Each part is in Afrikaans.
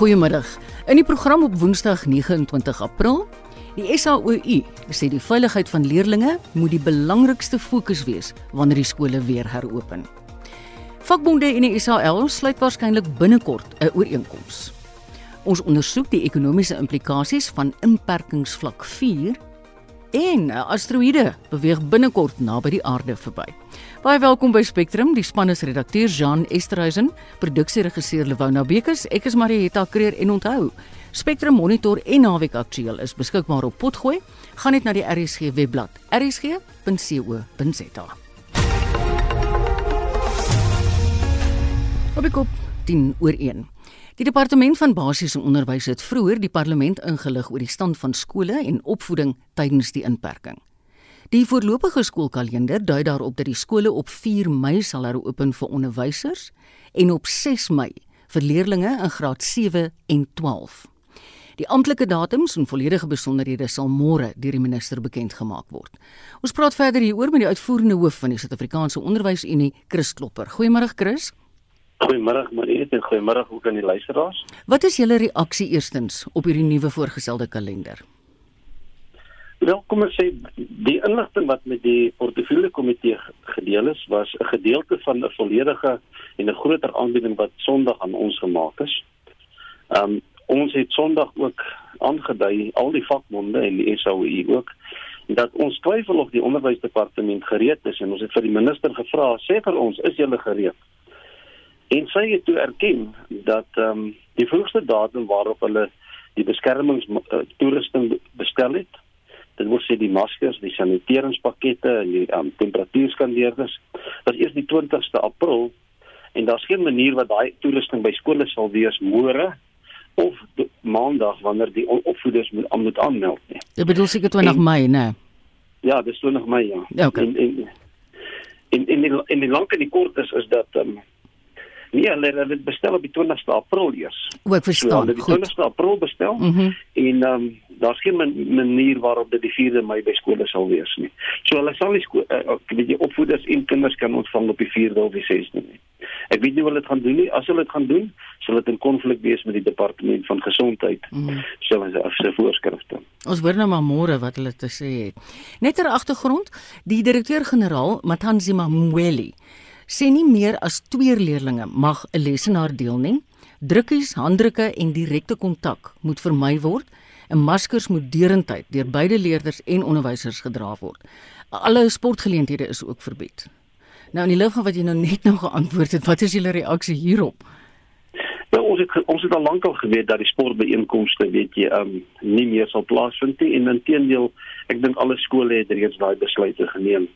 Goeiemiddag. In die program op Woensdag 29 April, die SAOU sê die veiligheid van leerders moet die belangrikste fokus wees wanneer die skole weer heropen. Vakbonde en die SAL sluit waarskynlik binnekort 'n ooreenkoms. Ons ondersoek die ekonomiese implikasies van inperkingsvlak 4 en 'n asteroïde beweeg binnekort naby die aarde verby. Baie welkom by Spectrum, die span is redakteur Jean Esterhuizen, produksieregisseur Lewona Bekes, ek is Marieta Kreer en onthou, Spectrum Monitor en Naweek Aktueel is beskikbaar op Potgooi. Gaan net na die RSG webblad, rsg.co.za. Op die kop 10 oor 1. Die departement van basiese onderwys het vroeër die parlement ingelig oor die stand van skole en opvoeding tydens die inperking. Die voorlopige skoolkalender dui daarop dat die skole op 4 Mei sal heropen vir onderwysers en op 6 Mei vir leerders in graad 7 en 12. Die amptelike datums en volledige besonderhede sal môre deur die minister bekend gemaak word. Ons praat verder hieroor met die uitvoerende hoof van die Suid-Afrikaanse Onderwysunie, Chris Klopper. Goeiemôre Chris. Goeiemôre Marie en goeiemôre ook aan die luisteraars. Wat is julle reaksie eerstens op hierdie nuwe voorgestelde kalender? Wel, kom ons sê die inligting wat met die portefeulje komitee gedeel is, was 'n gedeelte van 'n volledige en 'n groter aanbieding wat Sondag aan ons gemaak is. Um ons het Sondag ook aangedui al die vakbonde en die SAOI ook dat ons twyfel of die onderwysdepartement gereed is en ons het vir die minister gevra, sê vir ons, is julle gereed? En sy het toe erken dat ehm um, die vroegste datum waarop hulle die beskermings uh, toerusting bestel het, dit wil sê die maskers, die saniteringspakette en die um, temperatuurskandeerders, was eers die 20ste April en daar's geen manier wat daai toerusting by skole sal wees môre of maandag wanneer die opvoeders moet moet aanmeld nie. Dit bedoel seker 20 en, Mei, né? Ja, dis 20 Mei ja. ja okay. En en in in die in die lank en die kort is is dat ehm um, Nee, hulle het dit bestel op die 20ste April eers. O, ek verstaan. So, hulle het die 20ste April bestel. Mm -hmm. En ehm um, daar's geen manier waarop dit die 4de Mei by skole sal wees nie. So hulle sal nie uh, weet jy opvoeders en kinders kan ontvang op die 4de of die 6de nie. Ek weet nie wat hulle gaan doen nie. As hulle dit gaan doen, sal dit in konflik wees met die departement van gesondheid. Mm -hmm. So as as se voorskrifte. Ons hoor nou maar môre wat hulle te sê het. Net ter agtergrond, die direkteur-generaal Matanzima Mweli sê nie meer as twee leerders mag 'n lesenaar deel nie. Drukkies, handdrukke en direkte kontak moet vermy word. 'n Maskers moet deurentyd deur beide leerders en onderwysers gedra word. Alle sportgeleenthede is ook verbied. Nou in die lig van wat jy nou net nou geantwoord het, wat is julle reaksie hierop? Nou ons het ons het al lank al geweet dat die sportbeeenkomste weet jy um nie meer sal plaasvind nie en inteendeel ek dink alle skole het reeds daai besluite geneem.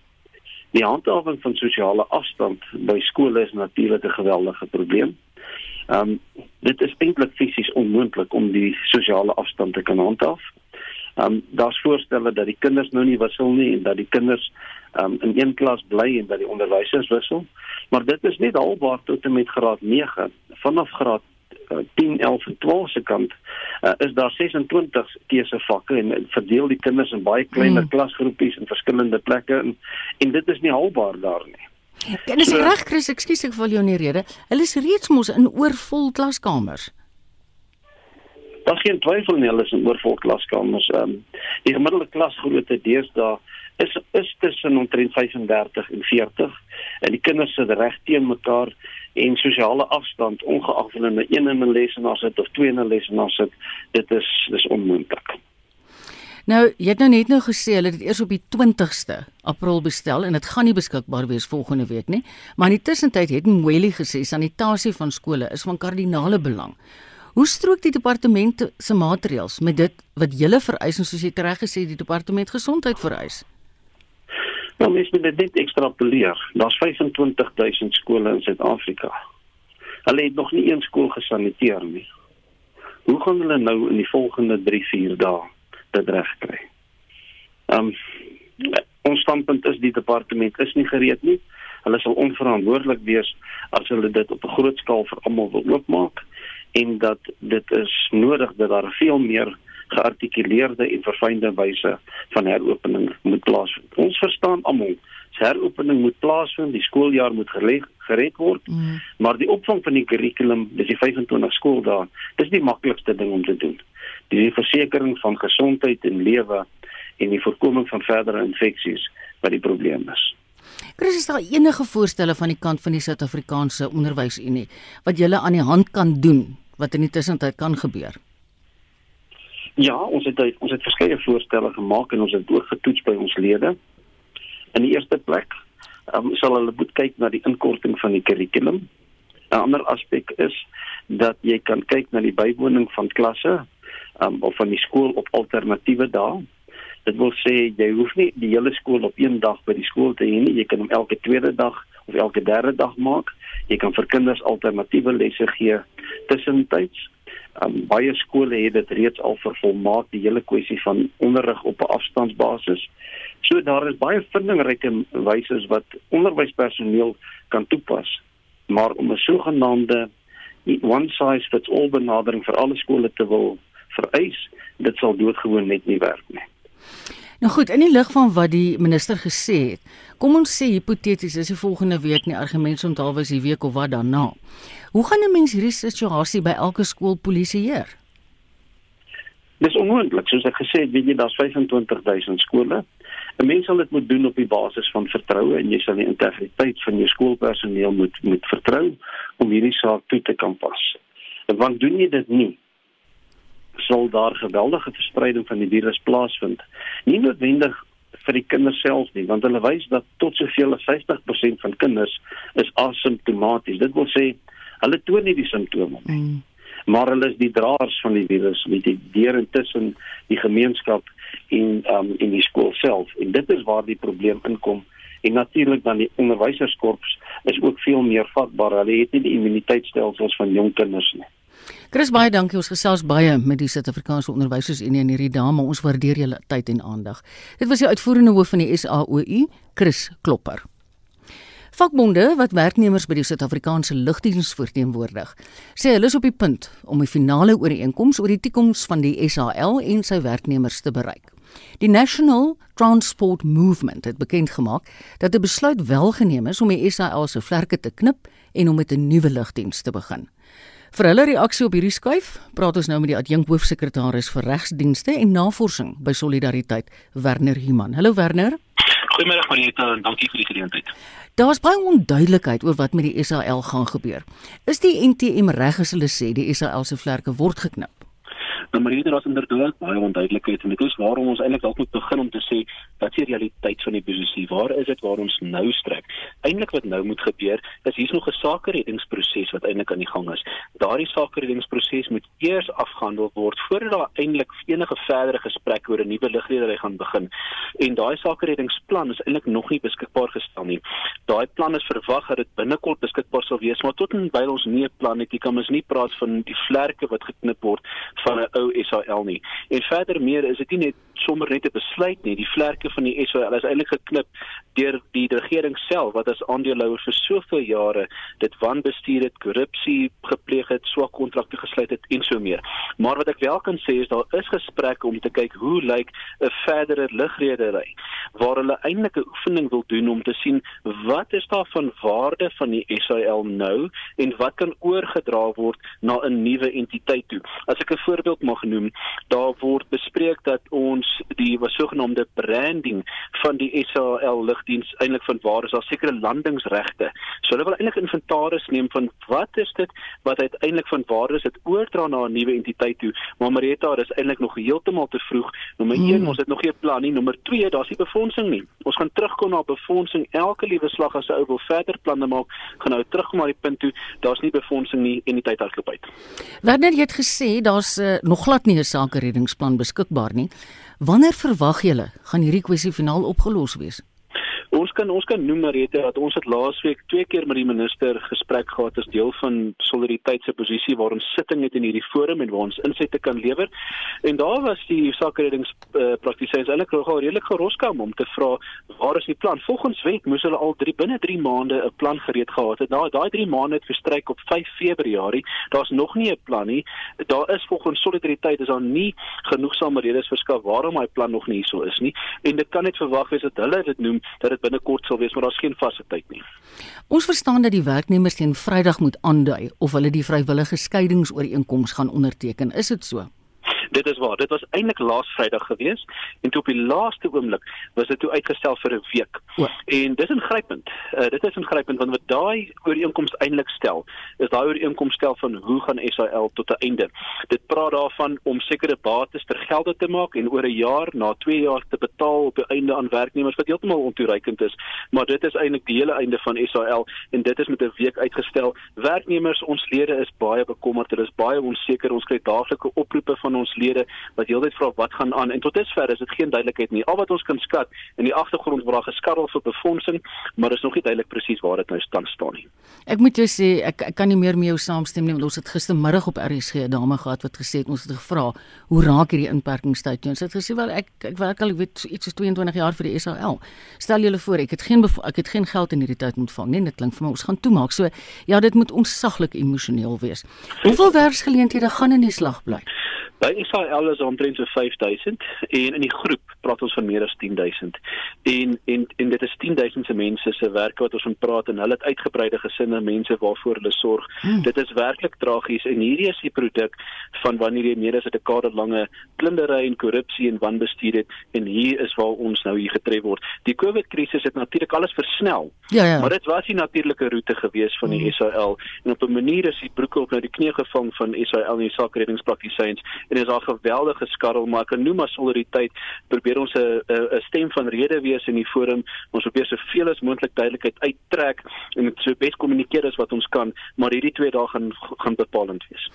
Die handhawing van sosiale afstand by skole is natuurlik 'n geweldige probleem. Ehm um, dit is eintlik fisies onmoontlik om die sosiale afstand te kan handhaaf. Ehm um, daar's voorstelle dat die kinders nou nie wissel nie en dat die kinders ehm um, in een klas bly en dat die onderwysers wissel. Maar dit is net albaar tot en met graad 9. Vanaf graad 10, 11 en 12 se kant uh, is daar 26 keusevakke en verdeel die kinders in baie kleiner mm. klasgroepies in verskillende plekke en, en dit is nie haalbaar daar nie. En dis so, reg Chris, ekskuus ek val jou in die rede. Hulle is reeds mos in oorvol klaskamers. Daar's geen twyfel nie, hulle is in oorvol klaskamers. Ehm um, die gemiddelde klasgrootte deesdae is is tussen omtrent 35 en 40 en die kinders sit reg teen mekaar en sosiale afstand ongeag of hulle in 'n in 'n lesenaar sit of twee in 'n lesenaar sit, dit is dis onmoontlik. Nou, jy het nou net nou gesê hulle het eers op die 20ste April bestel en dit gaan nie beskikbaar wees volgende week nie, maar in die tussentyd het Mweli gesê sanitasie van skole is van kardinale belang. Hoe strook die departement se maatreëls met dit wat julle vereis en soos jy reg gesê die departement gesondheid vereis? Nou mens moet dit net ekstrapoleer. Daar's 25000 skole in Suid-Afrika. Hulle het nog nie een skool gesaniteer nie. Hoe gaan hulle nou in die volgende 3-4 dae dit regkry? Ehm um, ons standpunt is die departement is nie gereed nie. Hulle sal onverantwoordelik wees as hulle dit op 'n groot skaal vir almal wil oopmaak en dat dit is nodig dat daar veel meer geartikuleerde en verfynde wyse van heropening moet plaasvind. Ons verstaan almal heropening moet plaasvind, die skooljaar moet geleg, gered word. Mm. Maar die opvang van die kurrikulum, dis die 25 skooldae, dis die maklikste ding om te doen. Die versekering van gesondheid en lewe en die voorkoming van verdere infeksies wat die probleem is. Chris, is daar enige voorstelle van die kant van die Suid-Afrikaanse Onderwysunie wat julle aan die hand kan doen wat in die tussentyd kan gebeur? Ja, ons het ons het verskeie voorstelle gemaak en ons het ook getoets by ons lede. In die eerste plek, um, sal hulle moet kyk na die inkorting van die kurrikulum. 'n Ander aspek is dat jy kan kyk na die bywoning van klasse um, of van die skool op alternatiewe dae. Dit wil sê jy hoef nie die hele skool op een dag by die skool te hê nie. Jy kan hom elke tweede dag of elke derde dag maak. Jy kan vir kinders alternatiewe lesse gee tussentyds. Um, baie skole het dit reeds al vervolmaak die hele kwessie van onderrig op 'n afstandsbasis. So daar is baie vindingryke wyse wat onderwyspersoneel kan toepas. Maar om 'n sogenaamde one size fits all benadering vir alle skole te wil vereis, dit sal doodgewoon net nie werk nie. Nou goed, in die lig van wat die minister gesê het, kom ons sê hipoteties is die volgende week nie argumente onthou was die week of wat daarna. Hoe gaan 'n mens hierdie situasie by elke skool polisieer? Dis onmoontlik, soos ek gesê het, weet jy daar's 25000 skole. 'n Mens sal dit moet doen op die basis van vertroue en jy sal die integriteit van jou skoolpersoneel moet moet vertrou om hierdie saak toe te kan pas. Want doen jy dit nie, sal daar geweldige verspreiding van die virus plaasvind. Nie noodwendig vir die kinders self nie, want hulle wys dat tot soveel as 50% van kinders is asymptomaties. Dit wil sê hulle toon nie die simptome nie. Mm. Maar hulle is die draers van die virus met die deur intussen die gemeenskap en um in die skool self. En dit is waar die probleem inkom. En natuurlik dan die onderwyserskorps is ook veel meer vatbaar. Hulle het nie die immuniteitstelsels van jong kinders nie. Chris baie dankie ons gesels baie met die Suid-Afrikaanse Onderwysersunie in hierdie dae maar ons waardeer julle tyd en aandag. Dit was die uitvoerende hoof van die SAOU, Chris Klopper. Vakbonde wat werknemers by die Suid-Afrikaanse Lugdiens verteenwoordig, sê hulle is op die punt om 'n finale ooreenkoms oor die toekoms van die SAL en sy werknemers te bereik. Die National Transport Movement het bekend gemaak dat 'n besluit wel geneem is om die SAL se vlerke te knip en om met 'n nuwe lugdiens te begin. Vir hulle reaksie op hierdie skuif, praat ons nou met die adjunk hoofsekretaris vir regsdienste en navorsing by Solidariteit, Werner Human. Hallo Werner. Goeiemôre Marieta en dankie vir die geleentheid. Daar's baie onduidelikheid oor wat met die SAL gaan gebeur. Is die NTM reg as hulle sê die SAL se vlerke word geknip? Nou maar hier is inderdaad baie onduidelikheid en dit is waarom ons eintlik dalk moet begin om te sê wat is die realiteit van die posisie? Waar is dit waar ons nou strek? Eintlik wat nou moet gebeur is hier's nog 'n sakereddingsproses wat eintlik aan die gang is. Daardie sakereddingsproses moet eers afgehandel word voordat daar eintlik enige verdere gesprek oor 'n nuwe ligredery gaan begin. En daai sakereddingsplan is eintlik nog nie beskikbaar gestel nie. Daai plan is verwag dat dit binnekort beskikbaar sal wees, maar tot en by ons nie 'n plan het nie, kan ons nie praat van die vlerke wat geknip word van 'n ou SAL nie. En verder meer is dit nie net sommer net 'n besluit nie. Die vlerke van die SAL is eintlik geknip deur die regering self wat as aandeelhouer vir soveel jare dit wanbestuur het, korrupsie gepleeg het, swak kontrakte gesluit het en so meer. Maar wat ek wel kan sê is daar is gesprekke om te kyk hoe lyk 'n verdere ligredery waar hulle eintlik 'n oefening wil doen om te sien wat is daar van waarde van die SAL nou en wat kan oorgedra word na 'n nuwe entiteit toe. As ek 'n voorbeeld mag noem, daar word bespreek dat ons die wat sogenaamde branding van die SAL lugdiens eintlik van waar is daar sekere landingsregte. So hulle wil eintlik inventaris neem van wat is dit wat uiteindelik van waar is dit oordra na 'n nuwe entiteit toe. Maar Marita, dis eintlik nog heeltemal te vroeg. Nommer 1, hmm. ons het nog nie 'n plan nie. Nommer 2, daar's nie befondsing nie. Ons gaan terugkom na befondsing elke liewe slag as 'n ou wil verder planne maak, gaan nou terugkom na die punt toe, daar's nie befondsing nie en die tyd hardloop uit. Wanneer jy het gesê daar's uh, nog glad nie 'n sake reddingsplan beskikbaar nie. Wanneer verwag julle gaan hierdie kwessie finaal opgelos wees? Ons kan ons kan noem Marita dat ons het laasweek twee keer met die minister gesprek gehad as deel van solidariteit se posisie waar ons sitting het in hierdie forum en waar ons insette kan lewer. En daar was die sakereddings uh, praktisyns eintlik nogal redelik geroskam om te vra waar is die plan? Volgens wet moes hulle al 3 binne 3 maande 'n plan gereed gehad het. Nou daai 3 maande het verstryk op 5 Februarie. Daar's nog nie 'n plan nie. Daar is volgens solidariteit is daar nie genoegsame redes verskaf waarom hy plan nog nie hierso is nie. En dit kan net verwag wees dat hulle dit noem dat binnekort sal wees, maar daar's geen vaste tyd nie. Ons verstaan dat die werknemers teen Vrydag moet aandui of hulle die vrywillige skeiingsooreenkoms gaan onderteken. Is dit so? Dit is waar. Dit was eintlik laas Vrydag gewees en toe op die laaste oomblik was dit toe uitgestel vir 'n week. O. En dis ingrypend. Uh, dit is ingrypend want wat daai ooreenkoms eintlik stel, is daai ooreenkoms stel van hoe gaan SAL tot 'n einde. Dit praat daarvan om sekere bates ter gelde te maak en oor 'n jaar na 2 jaar te betaal op die einde aan werknemers wat heeltemal ontoereikend is. Maar dit is eintlik die hele einde van SAL en dit is met 'n week uitgestel. Werknemers, ons lede is baie bekommerd. Hulle is baie onseker. Ons kry daaglikse oproepe van ons lede wat heeltyd vra wat gaan aan en tot dusver is dit geen duidelikheid nie. Al wat ons kan skat in die agtergrond word daar geskarrel vir befondsing, maar is nog nie duidelik presies waar dit nou staan staan nie. Ek moet jou sê ek, ek kan nie meer met jou saamstem nie want ons het gistermiddag op RSG 'n dame gehad wat gesê het ons het gevra hoe raak hierdie inperkingstyd? Ons het gesê wel ek ek werk al ek weet iets soos 22 jaar vir die SAL. Stel julle voor ek het geen ek het geen geld in hierdie tyd ontvang nie. Dit klink vir my ons gaan toemaak. So ja, dit moet ons saglik emosioneel wees. Hoeveel werksgeleenthede gaan in die slag bly? By Israel is omtrent so 5000 en in die groep praat ons van meer as 10000. En en en dit is 10000 se mense se werk wat ons van praat en hulle het uitgebreide gesinne, mense waarvoor hulle sorg. Hmm. Dit is werklik tragies en hierdie is die produk van wanneer jy meer as 'n dekade lange plundering en korrupsie en wanbestuur het en hier is waar ons nou hier getref word. Die COVID krisis het natuurlik alles versnel. Ja ja. Maar dit was die natuurlike roete gewees van die hmm. SAL en op 'n manier is die broeke op nou die knie gevang van SAL en die sakredingspraktisyns en is daar geweldige skarrel maar ek kan noem as solidariteit probeer ons 'n 'n stem van rede wees in die forum ons probeer soveel as moontlik duidelikheid uittrek en dit so bes kommunikeer as wat ons kan maar hierdie twee dae gaan gaan bepalend wees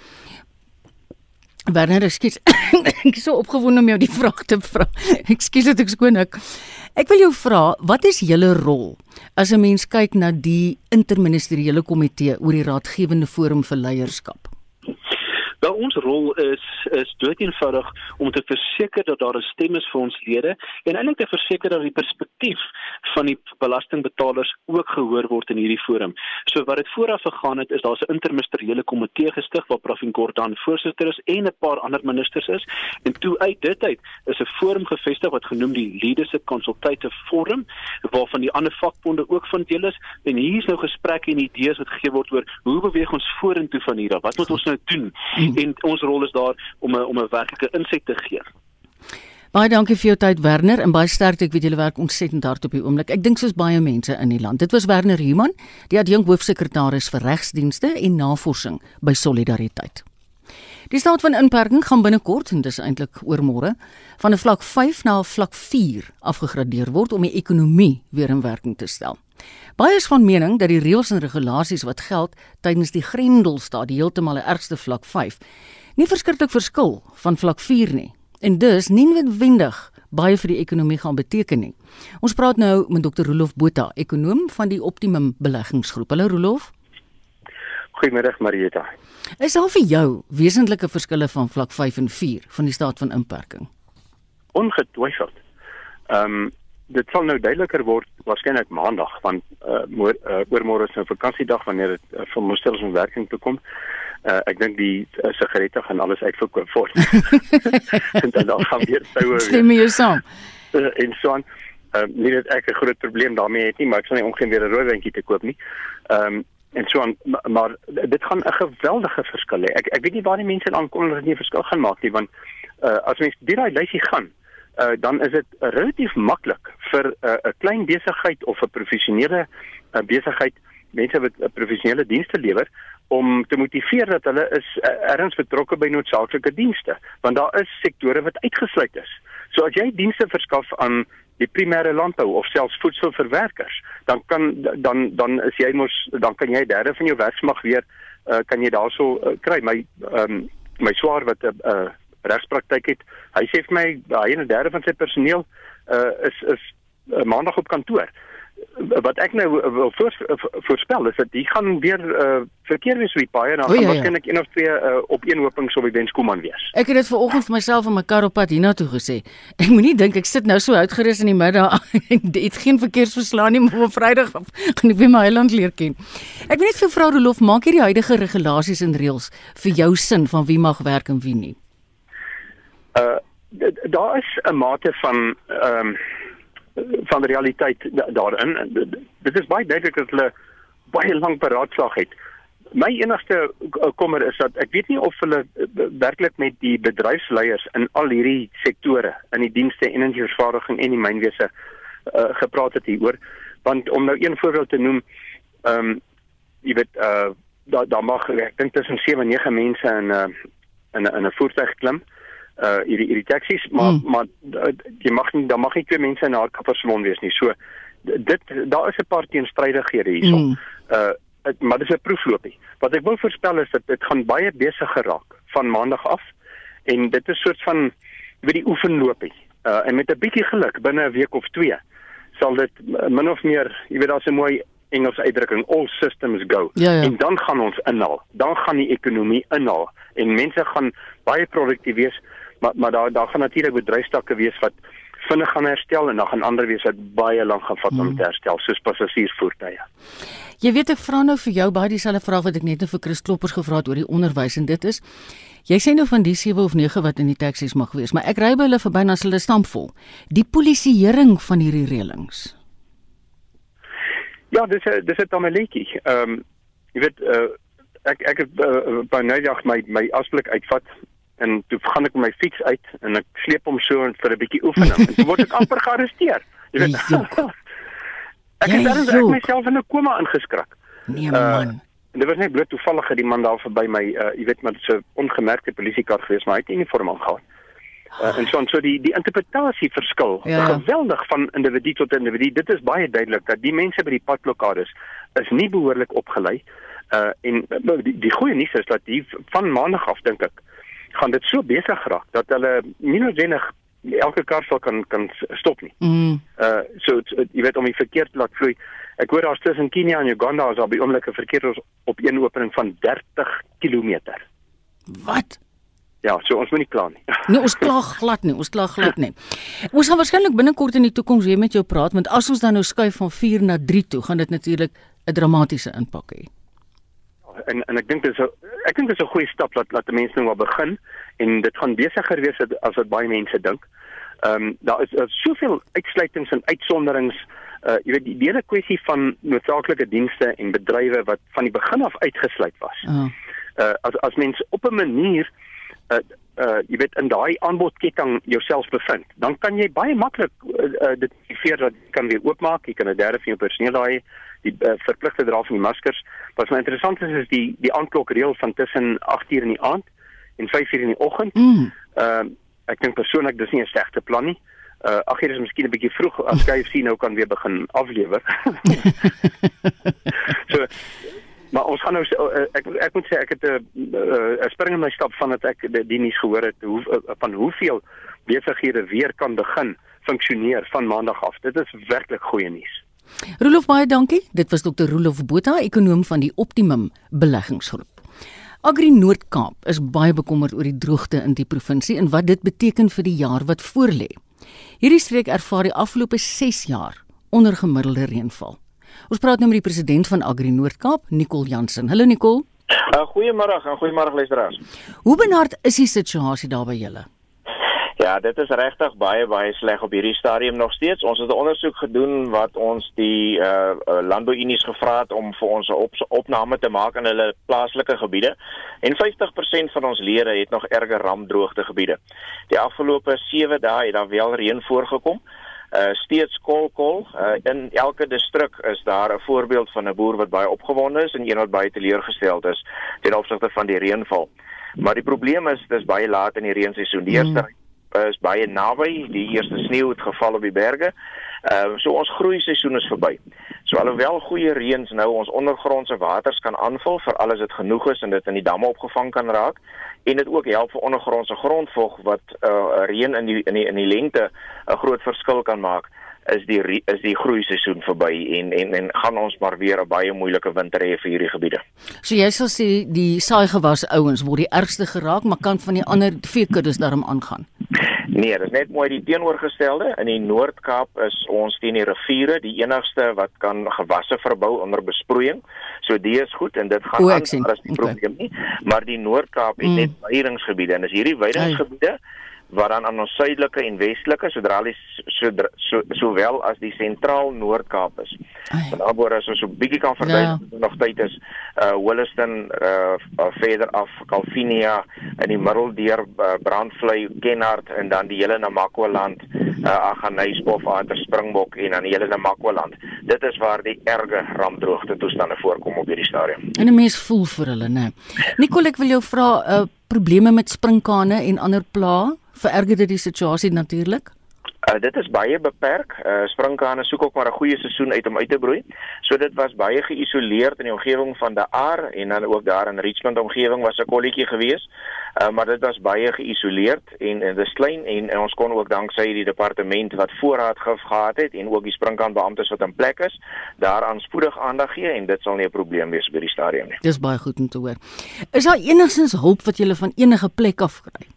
Werner, ekskuus. ek is so opgewonde om jou die vraag te vra. Ekskuus dat ek skoon ek. Ek wil jou vra, wat is julle rol as 'n mens kyk na die interministeriële komitee oor die raadgewende forum vir leierskap? Wel ons rol is is doeteenvoudig om te verseker dat daar 'n stem is vir ons lede en eintlik te verseker dat die perspektief van die belastingbetalers ook gehoor word in hierdie forum. So wat dit vooraf gegaan het is daar's 'n interministeriële komitee gestig waar Profin Gordhan voorsitter is en 'n paar ander ministers is en toe uit dit uit is 'n forum gevestig wat genoem die Leadership Consultative Forum waarvan die ander vakbonde ook van deel is en hier is nou gesprekke en idees wat gegee word oor hoe beweeg ons vorentoe van hier af? Wat moet ons nou doen? Mm. en ons rol is daar om 'n om 'n werklike insig te gee. Baie dankie vir jou tyd Werner en baie sterkte ek weet julle werk ontsettend hard op die oomblik. Ek dink soos baie mense in die land. Dit was Werner Human, die adjunk hoofsekretaris vir regsdienste en navorsing by Solidariteit. Die staat van inperking gaan binnekort en dis eintlik oor môre van 'n vlak 5 na 'n vlak 4 afgegradeer word om die ekonomie weer in werking te stel. Baie is van mening dat die reëls en regulasies wat geld tydens die Grendelstaat die heeltemal die ergste vlak 5 nie verskriklik verskil van vlak 4 nie. En dus nie noodwendig baie vir die ekonomie gaan beteken nie. Ons praat nou met Dr. Rolof Botha, ekonom van die Optimum Beleggingsgroep. Hallo Rolof. Goeiemiddag Marieta. Is daar vir jou wesentlike verskille van vlak 5 en 4 van die staat van inperking? Ongetwyfeld. Ehm um, dit sal nou duideliker word waarskynlik maandag want uh, moor, uh oormôre is 'n nou vakansiedag wanneer dit uh, vir moesters in werking toe kom. Uh ek dink die uh, sigarette gaan alles uitverkoop word. en dan dan gaan weer soue. Stem jy saam? Uh, en so aan. Uh, nie dat ek 'n groot probleem daarmee het nie, maar ek sal nie omgeen weer 'n roodwyntjie te koop nie. Ehm um, en so aan maar dit gaan 'n geweldige verskil hê. Ek ek weet nie waar die mense aankom dat dit nie 'n verskil gaan maak nie want uh as mens deur daai lysie gaan uh, dan is dit relatief maklik vir 'n uh, klein besigheid of 'n professionele uh, besigheid mense wat uh, professionele dienste lewer om te motiveer dat hulle is uh, erns betrokke by noodsaaklike dienste want daar is sektore wat uitgesluit is. So as jy dienste verskaf aan die primêre landbou of selfs voedselverwerkers, dan kan dan dan is jy mos dan kan jy derde van jou werksmag weer uh, kan jy daarso uh, kry. My um, my swaar wat 'n uh, uh, regspraktyk het. Hy sê vir my hy en 'n derde van sy personeel uh, is is uh, maandag op kantoor. Wat ek nou wil voor, voorspel is dat die gaan weer uh, verkeer wees op die paai en dan gaan ja, waarskynlik ja. een of twee uh, op een hopings op die Wenskoeman wees. Ek het dit vanoggend vir myself in my kar op pad hiernatoe gesê. Ek moenie dink ek sit nou so uitgerus in die middag en dit geen verkeersverslaan nie, maar op Vrydag gaan ek weer my eiland leer ken. Ek wil net vir vrou Rolof maak hierdie huidige regulasies en reëls vir jou sin van wie mag werk en wie nie. Uh daar is 'n mate van ehm um, van realiteit daarin. Dit is baie duidelik dat hulle baie lank beraadslaag het. My enigste kommer is dat ek weet nie of hulle werklik met die bedryfsleiers in al hierdie sektore in die dienste en in die vervaardiging en die mynwese uh, gepraat het hieroor want om nou een voorbeeld te noem ehm um, jy weet uh daar daar mag ek dink tussen 7 en 9 mense in 'n uh, in 'n in 'n voertuig klim uh hierdie hierdie taksies maar mm. maar uh, jy mag nie daar mag nie twee mense in 'n hardkappersalon wees nie. So dit daar is 'n paar teenstrydighede hierso. Mm. Uh het, maar dis 'n proefloopie. Wat ek wil voorspel is dat dit gaan baie besig geraak van maandag af en dit is soort van weet die oefenloopie. Uh en met 'n bietjie geluk binne 'n week of twee sal dit min of meer, jy weet daar's 'n mooi Engelse uitdrukking all systems go ja, ja. en dan gaan ons inhaal. Dan gaan die ekonomie inhaal en mense gaan baie produktief wees maar maar daar daar gaan natuurlik bedryfstakke wees wat vinnig gaan herstel en dan gaan ander wees wat baie lank gaan vat om hmm. te herstel soos passasiersvoertuie. Jy weet ek vra nou vir jou baie dieselfde vraag wat ek net nou vir Chris Kloppers gevra het oor die onderwys en dit is jy sê nou van die 7 of 9 wat in die taksies mag wees, maar ek ry by hulle verby en as hulle stampvol. Die polisieering van hierdie reëlings. Ja, dis dis het dan 'n leetjie. Ehm um, jy weet uh, ek ek het uh, by nou dag my my afspreek uitvat en toe gaan ek met my fiets uit en ek sleep hom so vir 'n bietjie oefening en toe word ek amper gearresteer. Jy weet. ek het dan ek myself in 'n koma ingeskrik. Nee man. Uh, en dit was net bloot toevallig dat die man daar verby my uh, jy weet dit so ongemerkte polisiekar gewees maar hy het uniform aangetree. Uh, en so so die die interpretasie verskil ja. geweldig van individu tot individu. Dit is baie duidelik dat die mense by die padblokkades is nie behoorlik opgelei. Uh en die, die goeie nuus is dat die van maandag af dink ek gaan dit so besig geraak dat hulle nie noodwendig elke kar sal kan kan stop nie. Mm. Uh so jy weet om die verkeer te laat vloei. Ek hoor daar's tussen Kenia en Uganda is daar by oomblikke verkeer op een opening van 30 km. Wat? Ja, so ons moet nie kla nie. nee, ons kla glad nie, ons kla glad nie. Ons gaan waarskynlik binnekort in die toekoms weer met jou praat want as ons dan nou skuif van 4 na 3 toe, gaan dit natuurlik 'n dramatiese impak hê en en ek dink dit is 'n ek dink dit is 'n goeie stap dat dat mense nou al begin en dit gaan besigger wees as wat baie mense dink. Ehm um, daar is, is soveel uitsluitings en uitsonderings uh jy weet die hele kwessie van noodsaaklike dienste en bedrywe wat van die begin af uitgesluit was. Uh, uh as as mense op 'n manier uh uh jy weet in daai aanbodketting jouself bevind, dan kan jy baie maklik uh, uh dit feer dat jy kan weer oopmaak, jy kan 'n derde van jou personeel daai die uh, verpligte dra van die maskers. Wat my interessant is is die die aanklokreël van tussen 8:00 in die aand en 5:00 in die oggend. Mm. Ehm uh, ek dink persoonlik dis nie 'n slegte plan nie. Uh 8:00 is miskien 'n bietjie vroeg as KFC nou kan weer begin aflewer. so maar ons gaan nou uh, ek ek moet sê ek het 'n uh, uh, spring in my stap van dat ek die, die nuus gehoor het hoe uh, van hoeveel besighede weer kan begin funksioneer van maandag af. Dit is werklik goeie nuus. Rolof baie dankie. Dit was Dr. Rolof Botha, ekonom van die Optimum Beleggingsgroep. Agri Noord-Kaap is baie bekommerd oor die droogte in die provinsie en wat dit beteken vir die jaar wat voorlê. Hierdie streek ervaar die afgelope 6 jaar ondergemiddelde reënval. Ons praat nou met die president van Agri Noord-Kaap, Nicole Jansen. Hallo Nicole. Uh, goeiemôre en goeiemôre luisteraars. Hoe benard is die situasie daar by julle? Ja, dit is regtig baie baie sleg op hierdie stadium nog steeds. Ons het 'n ondersoek gedoen wat ons die uh, landbouunies gevra het om vir ons 'n op, opname te maak in hulle plaaslike gebiede. En 50% van ons lede het nog erge rampdroogte gebiede. Die afgelope 7 dae het daar wel reën voorgekom. Uh steeds kolkol. Uh in elke distrik is daar 'n voorbeeld van 'n boer wat baie opgewonde is en een wat baie teleurgesteld is ten opsigte van die reënval. Maar die probleem is dis baie laat in die reenseisoen. Die eerste mm is baie naby. Die eerste sneeu het geval op die berge. Ehm uh, so ons groei seisoen is verby. So alhoewel goeie reëns nou ons ondergrondse waters kan aanvul vir alles dit genoeg is en dit in die damme opgevang kan raak en dit ook help vir ondergrondse grondvog wat uh, reën in die in die in die lengte 'n groot verskil kan maak is die is die groei seisoen verby en en en gaan ons maar weer 'n baie moeilike winter hê vir hierdie gebiede. So jy sal sê die saaigewas ouens word die ergste geraak, maar kan van die ander veekuddes daarom aangaan. Nee, dit is net mooi die teenoorgestelde. In die Noord-Kaap is ons teen die riviere die enigste wat kan gewasse verbou onder besproeiing. So die is goed en dit gaan aan as die probleem okay. nie. Maar die Noord-Kaap het mm. net weiringsgebiede en as hierdie weiringsgebiede wat dan aan ons suidelike en westelike sodra die sowel so, so as die sentraal Noord-Kaap is. Ander woorde as ons so 'n bietjie kan verduidelik ja. nog tyd is uh Williston uh, uh verder af Calvinia in die middel deur uh, Brandvlei, Kenhardt en dan die hele Namakwa land, uh Aggeneyspof, Water Springbok en dan die hele Namakwa land. Dit is waar die erge rampdroogte toestande voorkom op hierdie stadium. En 'n mens voel vir hulle, né? Nicole, ek wil jou vra uh probleme met sprinkane en ander plaae vererger dit die situasie natuurlik? Uh, dit is baie beperk. Uh, sprinkane soek ook maar 'n goeie seisoen uit om uit te broei. So dit was baie geïsoleerd in die omgewing van die Aar en dan ook daar in Richmond omgewing was 'n kolletjie gewees. Uh, maar dit was baie geïsoleerd en en dis klein en, en ons kon ook danksy die departement wat voorraad gif gehad het en ook die sprinkaanbeamptes wat in plek is, daaraan spoedig aandag gee en dit sal nie 'n probleem wees by die stadium nie. Dis baie goed om te hoor. Is daar enigstens hulp wat jy van enige plek af kry?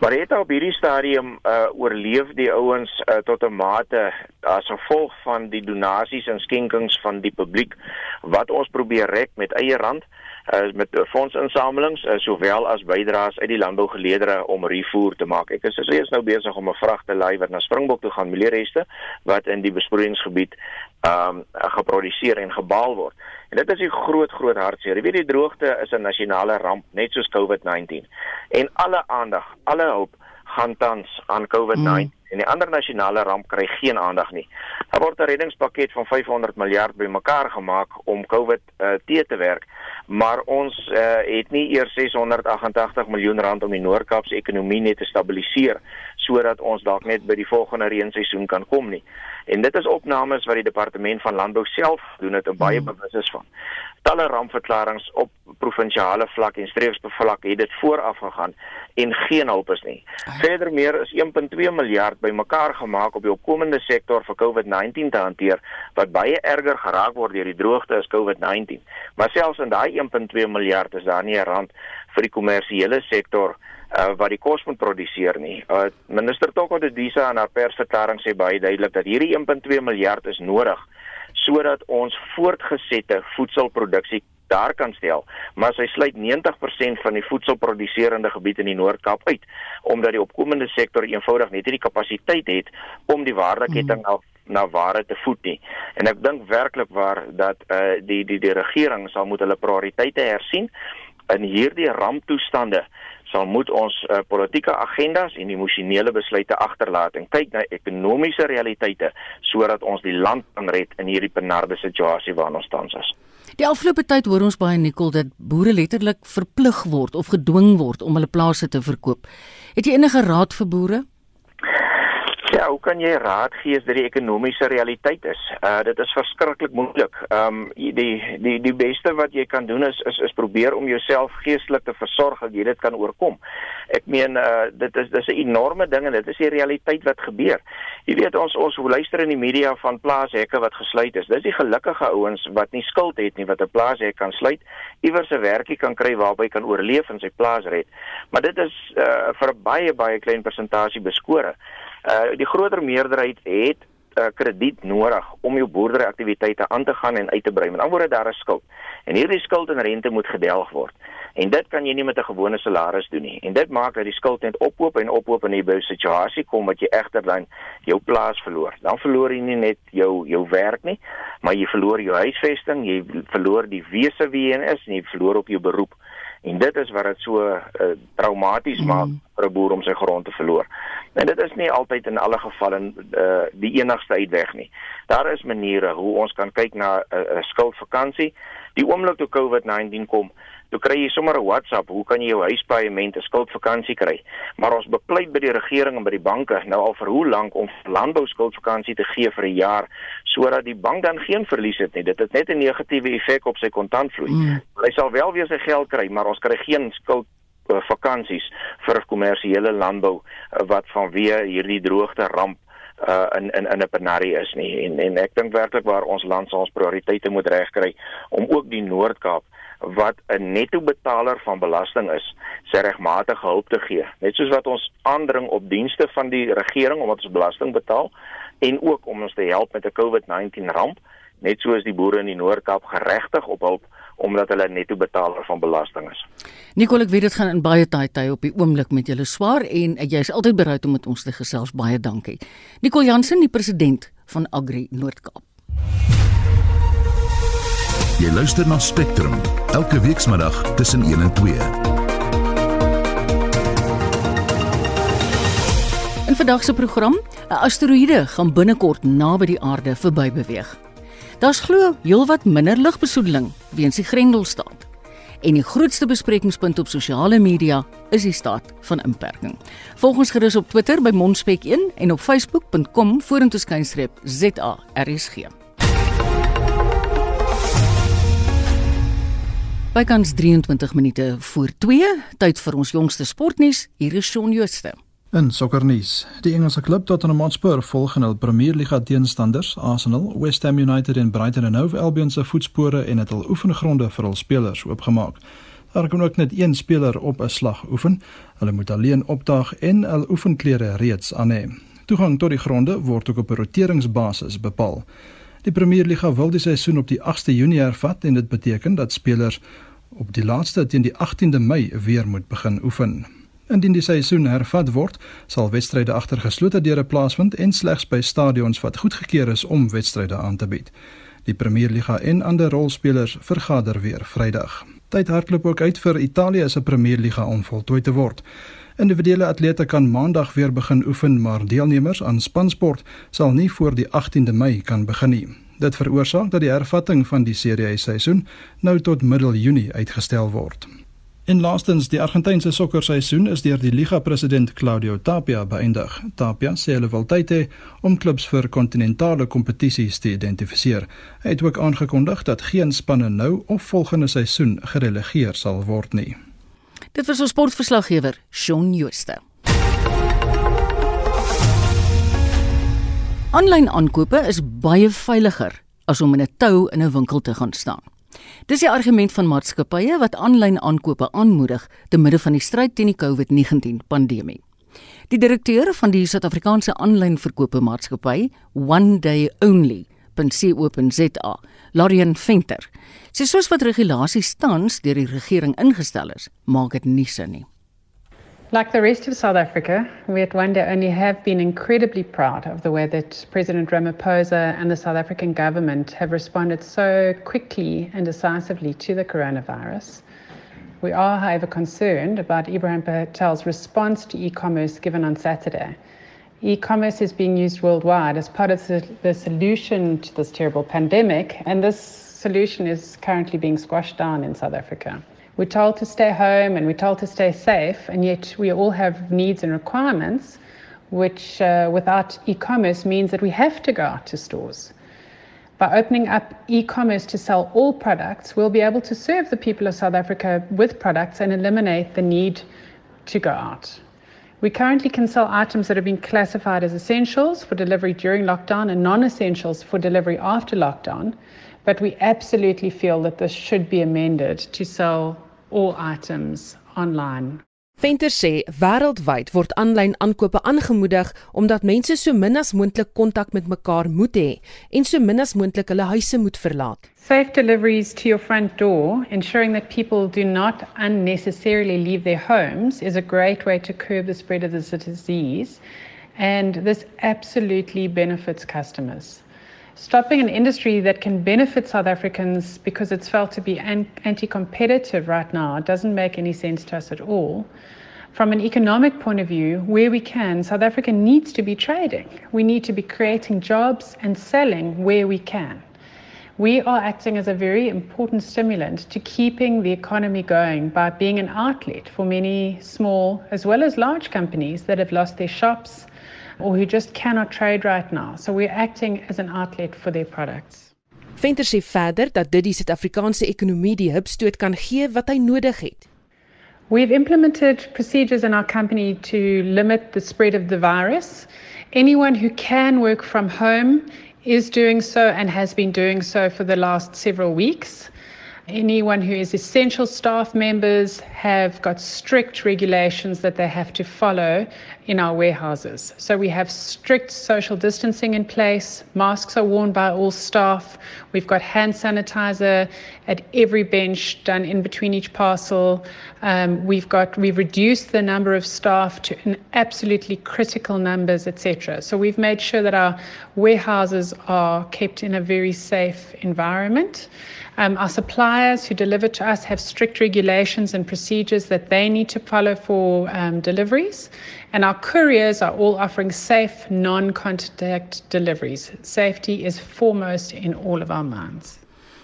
Maar het op hierdie stadium uh oorleef die ouens uh, tot 'n mate as gevolg van die donasies en skenkings van die publiek wat ons probeer rek met eie rand met fondsinsamelings uh, sowel as bydraes uit die landbougeleedere om refoer te maak. Ek is reeds nou besig om 'n vrag te lei wat na Springbok toe gaan mieliereste wat in die besproeiingsgebied um geproduseer en gebaal word. En dit is 'n groot groot hartseer. Jy weet die droogte is 'n nasionale ramp net soos COVID-19. En alle aandag, alle hulp gaan tans aan COVID-19 mm. en die ander nasionale ramp kry geen aandag nie. Daar word 'n reddingspakket van 500 miljard bymekaar gemaak om COVID uh, te te werk, maar ons uh, het nie eers 688 miljoen rand om die Noord-Kaap se ekonomie net te stabiliseer sodat ons dalk net by die volgende reenseisoen kan kom nie. En dit is opnames wat die departement van landbou self doen het en baie mm. bewus is van. Talle rampverklaringe op provinsiale vlak en streeksvlak het dit vooraf gegaan en geen hulp is nie. Verder meer is 1.2 miljard bymekaar gemaak op die opkomende sektor vir COVID-19 te hanteer wat baie erger geraak word deur die droogte as COVID-19. Maar selfs in daai 1.2 miljard is daar nie 'n rand vir die kommersiële sektor uh, wat die kos moet produseer nie. Uh, Minister Toko de Disa in haar persverklaring sê baie duidelik dat hierdie 1.2 miljard is nodig sodat ons voortgesette voedselproduksie daar kan stel, maar sy sluit 90% van die voedselproduserende gebied in die Noord-Kaap uit omdat die opkomende sektor eenvoudig net nie die kapasiteit het om die waardeketting mm. Na ware te voed nie. En ek dink werklik waar dat uh, die die die regering sal moet hulle prioriteite hersien in hierdie ramptoestande sal moet ons uh, politieke agendas en emosionele besluite agterlaat en kyk na ekonomiese realiteite sodat ons die land kan red in hierdie benarde situasie waarin ons tans is. Die afgelope tyd hoor ons baie nikkel dat boere letterlik verplig word of gedwing word om hulle plase te verkoop. Het jy enige raad vir boere? Ja, hoe kan jy raad gee as dit die ekonomiese realiteit is? Uh dit is verskriklik moeilik. Um die die die beste wat jy kan doen is is is probeer om jouself geestelik te versorg dat jy dit kan oorkom. Ek meen uh dit is dis 'n enorme ding en dit is die realiteit wat gebeur. Jy weet ons ons luister in die media van plaashekke wat gesluit is. Dis die gelukkige ouens wat nie skuld het nie wat 'n plaashek kan sluit, iewers 'n werkie kan kry waarby kan oorleef en sy plaas red. Maar dit is uh vir 'n baie baie klein persentasie beskore. Uh die groter meerderheid het uh, krediet nodig om jou boerderyaktiwiteite aan te gaan en uit te brei. Met ander woorde daar is skuld. En hierdie skuld en rente moet gedelg word. En dit kan jy nie met 'n gewone salaris doen nie. En dit maak dat die skuld net ophoop en ophoop en jy by 'n situasie kom wat jy egter dan jou plaas verloor. Dan verloor jy nie net jou jou werk nie, maar jy verloor jou huisvesting, jy verloor die wese wie jy is en jy verloor op jou beroep. En dit is wat dit so uh, traumaties mm. maak vir 'n boer om sy grond te verloor. En dit is nie altyd in alle gevalle uh, die enigste uitweg nie. Daar is maniere hoe ons kan kyk na 'n uh, skuldvakansie. Die oomblik toe COVID-19 kom, toe kry jy sommer 'n WhatsApp, hoe kan jy jou huispaaiement 'n skuldvakansie kry? Maar ons bepleit by die regering en by die banke nou al vir hoe lank om landbou skuldvakansie te gee vir 'n jaar sodat die bank dan geen verlies het nie. Dit het net 'n negatiewe effek op sy kontantvloei. Mm. Hy sal wel weer sy geld kry, maar ons kry geen skuld uh, vakansies vir kommersiële landbou uh, wat vanweë hierdie droogte ramp uh in in in 'n penarie is nie en en ek dink werklik waar ons land se ons prioriteite moet regkry om ook die Noord-Kaap wat 'n netto betaler van belasting is, sy regmatige hulp te gee. Net soos wat ons aandring op dienste van die regering omdat ons belasting betaal en ook om ons te help met 'n COVID-19 ramp, net soos die boere in die Noord-Kaap geregtig op hulp omdat hulle netto betaler van belasting is. Nicole, ek weet dit gaan in baie taai tye op die oomblik met julle swaar en jy is altyd bereid om met ons te gesels. Baie dankie. Nicole Jansen, die president van Agri Noord-Kaap. Jy luister na Spectrum elke weekmiddag tussen 1 en 2. In vandag se program, 'n asteroïde gaan binnekort naby die aarde verby beweeg. Daar's glo heelwat minder lugbesoedeling weens die Grendelstaat. En die grootste besprekingspunt op sosiale media is die staat van inperking. Volg ons gerus op Twitter by Monspek1 en op facebook.com vorentoe skynstreep ZARSG. Bykans 23 minute voor 2, tyd vir ons jongste sportnuus. Hier is Shaun Jooste. In sokkernuus, die Engelse klub Tottenham Hotspur volg in hul Premier Liga teenstanders Arsenal, West Ham United en Brighton and Hove Albion se voetspore en het hul oefengronde vir hul spelers oopgemaak. Daar kan ook net een speler op 'n slag oefen. Hulle moet alleen opdaag en hul oefenklere reeds aan hê. Toegang tot die gronde word ook op 'n roteringsbasis bepaal. Die Premier Liga wil die seisoen op die 8de Junie hervat en dit beteken dat spelers op die laaste teen die 18de Mei weer moet begin oefen. Indien die seisoen hervat word, sal wedstryde agter geslote deure plaasvind en slegs by stadions wat goedgekeur is om wedstryde aan te bied. Die Premier Liga en ander rolspelers vergader weer Vrydag. Tyd hardloop ook uit vir Italië se Premier Liga om voltooi te word. Individuele atlete kan Maandag weer begin oefen, maar deelnemers aan spansport sal nie voor die 18de Mei kan begin nie. Dit veroorsaak dat die hervatting van die Serie A seisoen nou tot middel Junie uitgestel word. En laastens, die Argentynse sokkerseisoen is deur die liga-president Claudio Tapia beëindig. Tapia sê hulle wil tyd hê om klubs vir kontinentale kompetisies te identifiseer. Hy het ook aangekondig dat geen spanne nou of volgende seisoen gerelegeer sal word nie. Dit was ons sportverslaggewer, Shaun Jooste. Aanlyn aankope is baie veiliger as om in 'n tou in 'n winkel te gaan staan. Dis die argument van maatskappye wat aanlyn aankope aanmoedig te midde van die stryd teen die COVID-19 pandemie. Die direkteur van die Suid-Afrikaanse aanlyn verkope maatskappy, One Day Only, .co.za, Lorian Venter, sê soos wat regulasies tans deur die regering ingestel is, maak dit nie sin nie. Like the rest of South Africa, we at Day Only have been incredibly proud of the way that President Ramaphosa and the South African government have responded so quickly and decisively to the coronavirus. We are, however, concerned about Ibrahim Patel's response to e commerce given on Saturday. E commerce is being used worldwide as part of the, solution to this terrible pandemic, and this solution is currently being squashed down in South Africa. We're told to stay home and we're told to stay safe, and yet we all have needs and requirements, which uh, without e commerce means that we have to go out to stores. By opening up e commerce to sell all products, we'll be able to serve the people of South Africa with products and eliminate the need to go out. We currently can sell items that have been classified as essentials for delivery during lockdown and non essentials for delivery after lockdown. But we absolutely feel that this should be amended to sell all items online. Venter sê wêreldwyd word aanlyn aankope aangemoedig omdat mense so min as moontlik kontak met mekaar moet hê en so min as moontlik hulle huise moet verlaat. Safe deliveries to your front door, ensuring that people do not unnecessarily leave their homes, is a great way to curb the spread of this disease, and this absolutely benefits customers. Stopping an industry that can benefit South Africans because it's felt to be anti competitive right now doesn't make any sense to us at all. From an economic point of view, where we can, South Africa needs to be trading. We need to be creating jobs and selling where we can. We are acting as a very important stimulant to keeping the economy going by being an outlet for many small as well as large companies that have lost their shops, or who just cannot trade right now. So we're acting as an outlet for their products. Venter sê verder dat dit die Suid-Afrikaanse ekonomie die hupstoot kan gee wat hy nodig het. We've implemented procedures in our company to limit the spread of the virus. Anyone who can work from home is doing so and has been doing so for the last several weeks. Anyone who is essential staff members have got strict regulations that they have to follow in our warehouses. So we have strict social distancing in place. Masks are worn by all staff. We've got hand sanitizer at every bench done in between each parcel. Um, we've got we've reduced the number of staff to an absolutely critical numbers, etc. So we've made sure that our warehouses are kept in a very safe environment. Um, our suppliers who deliver to us have strict regulations and procedures that they need to follow for um, deliveries. And our couriers are all offering safe, non contact deliveries. Safety is foremost in all of our minds.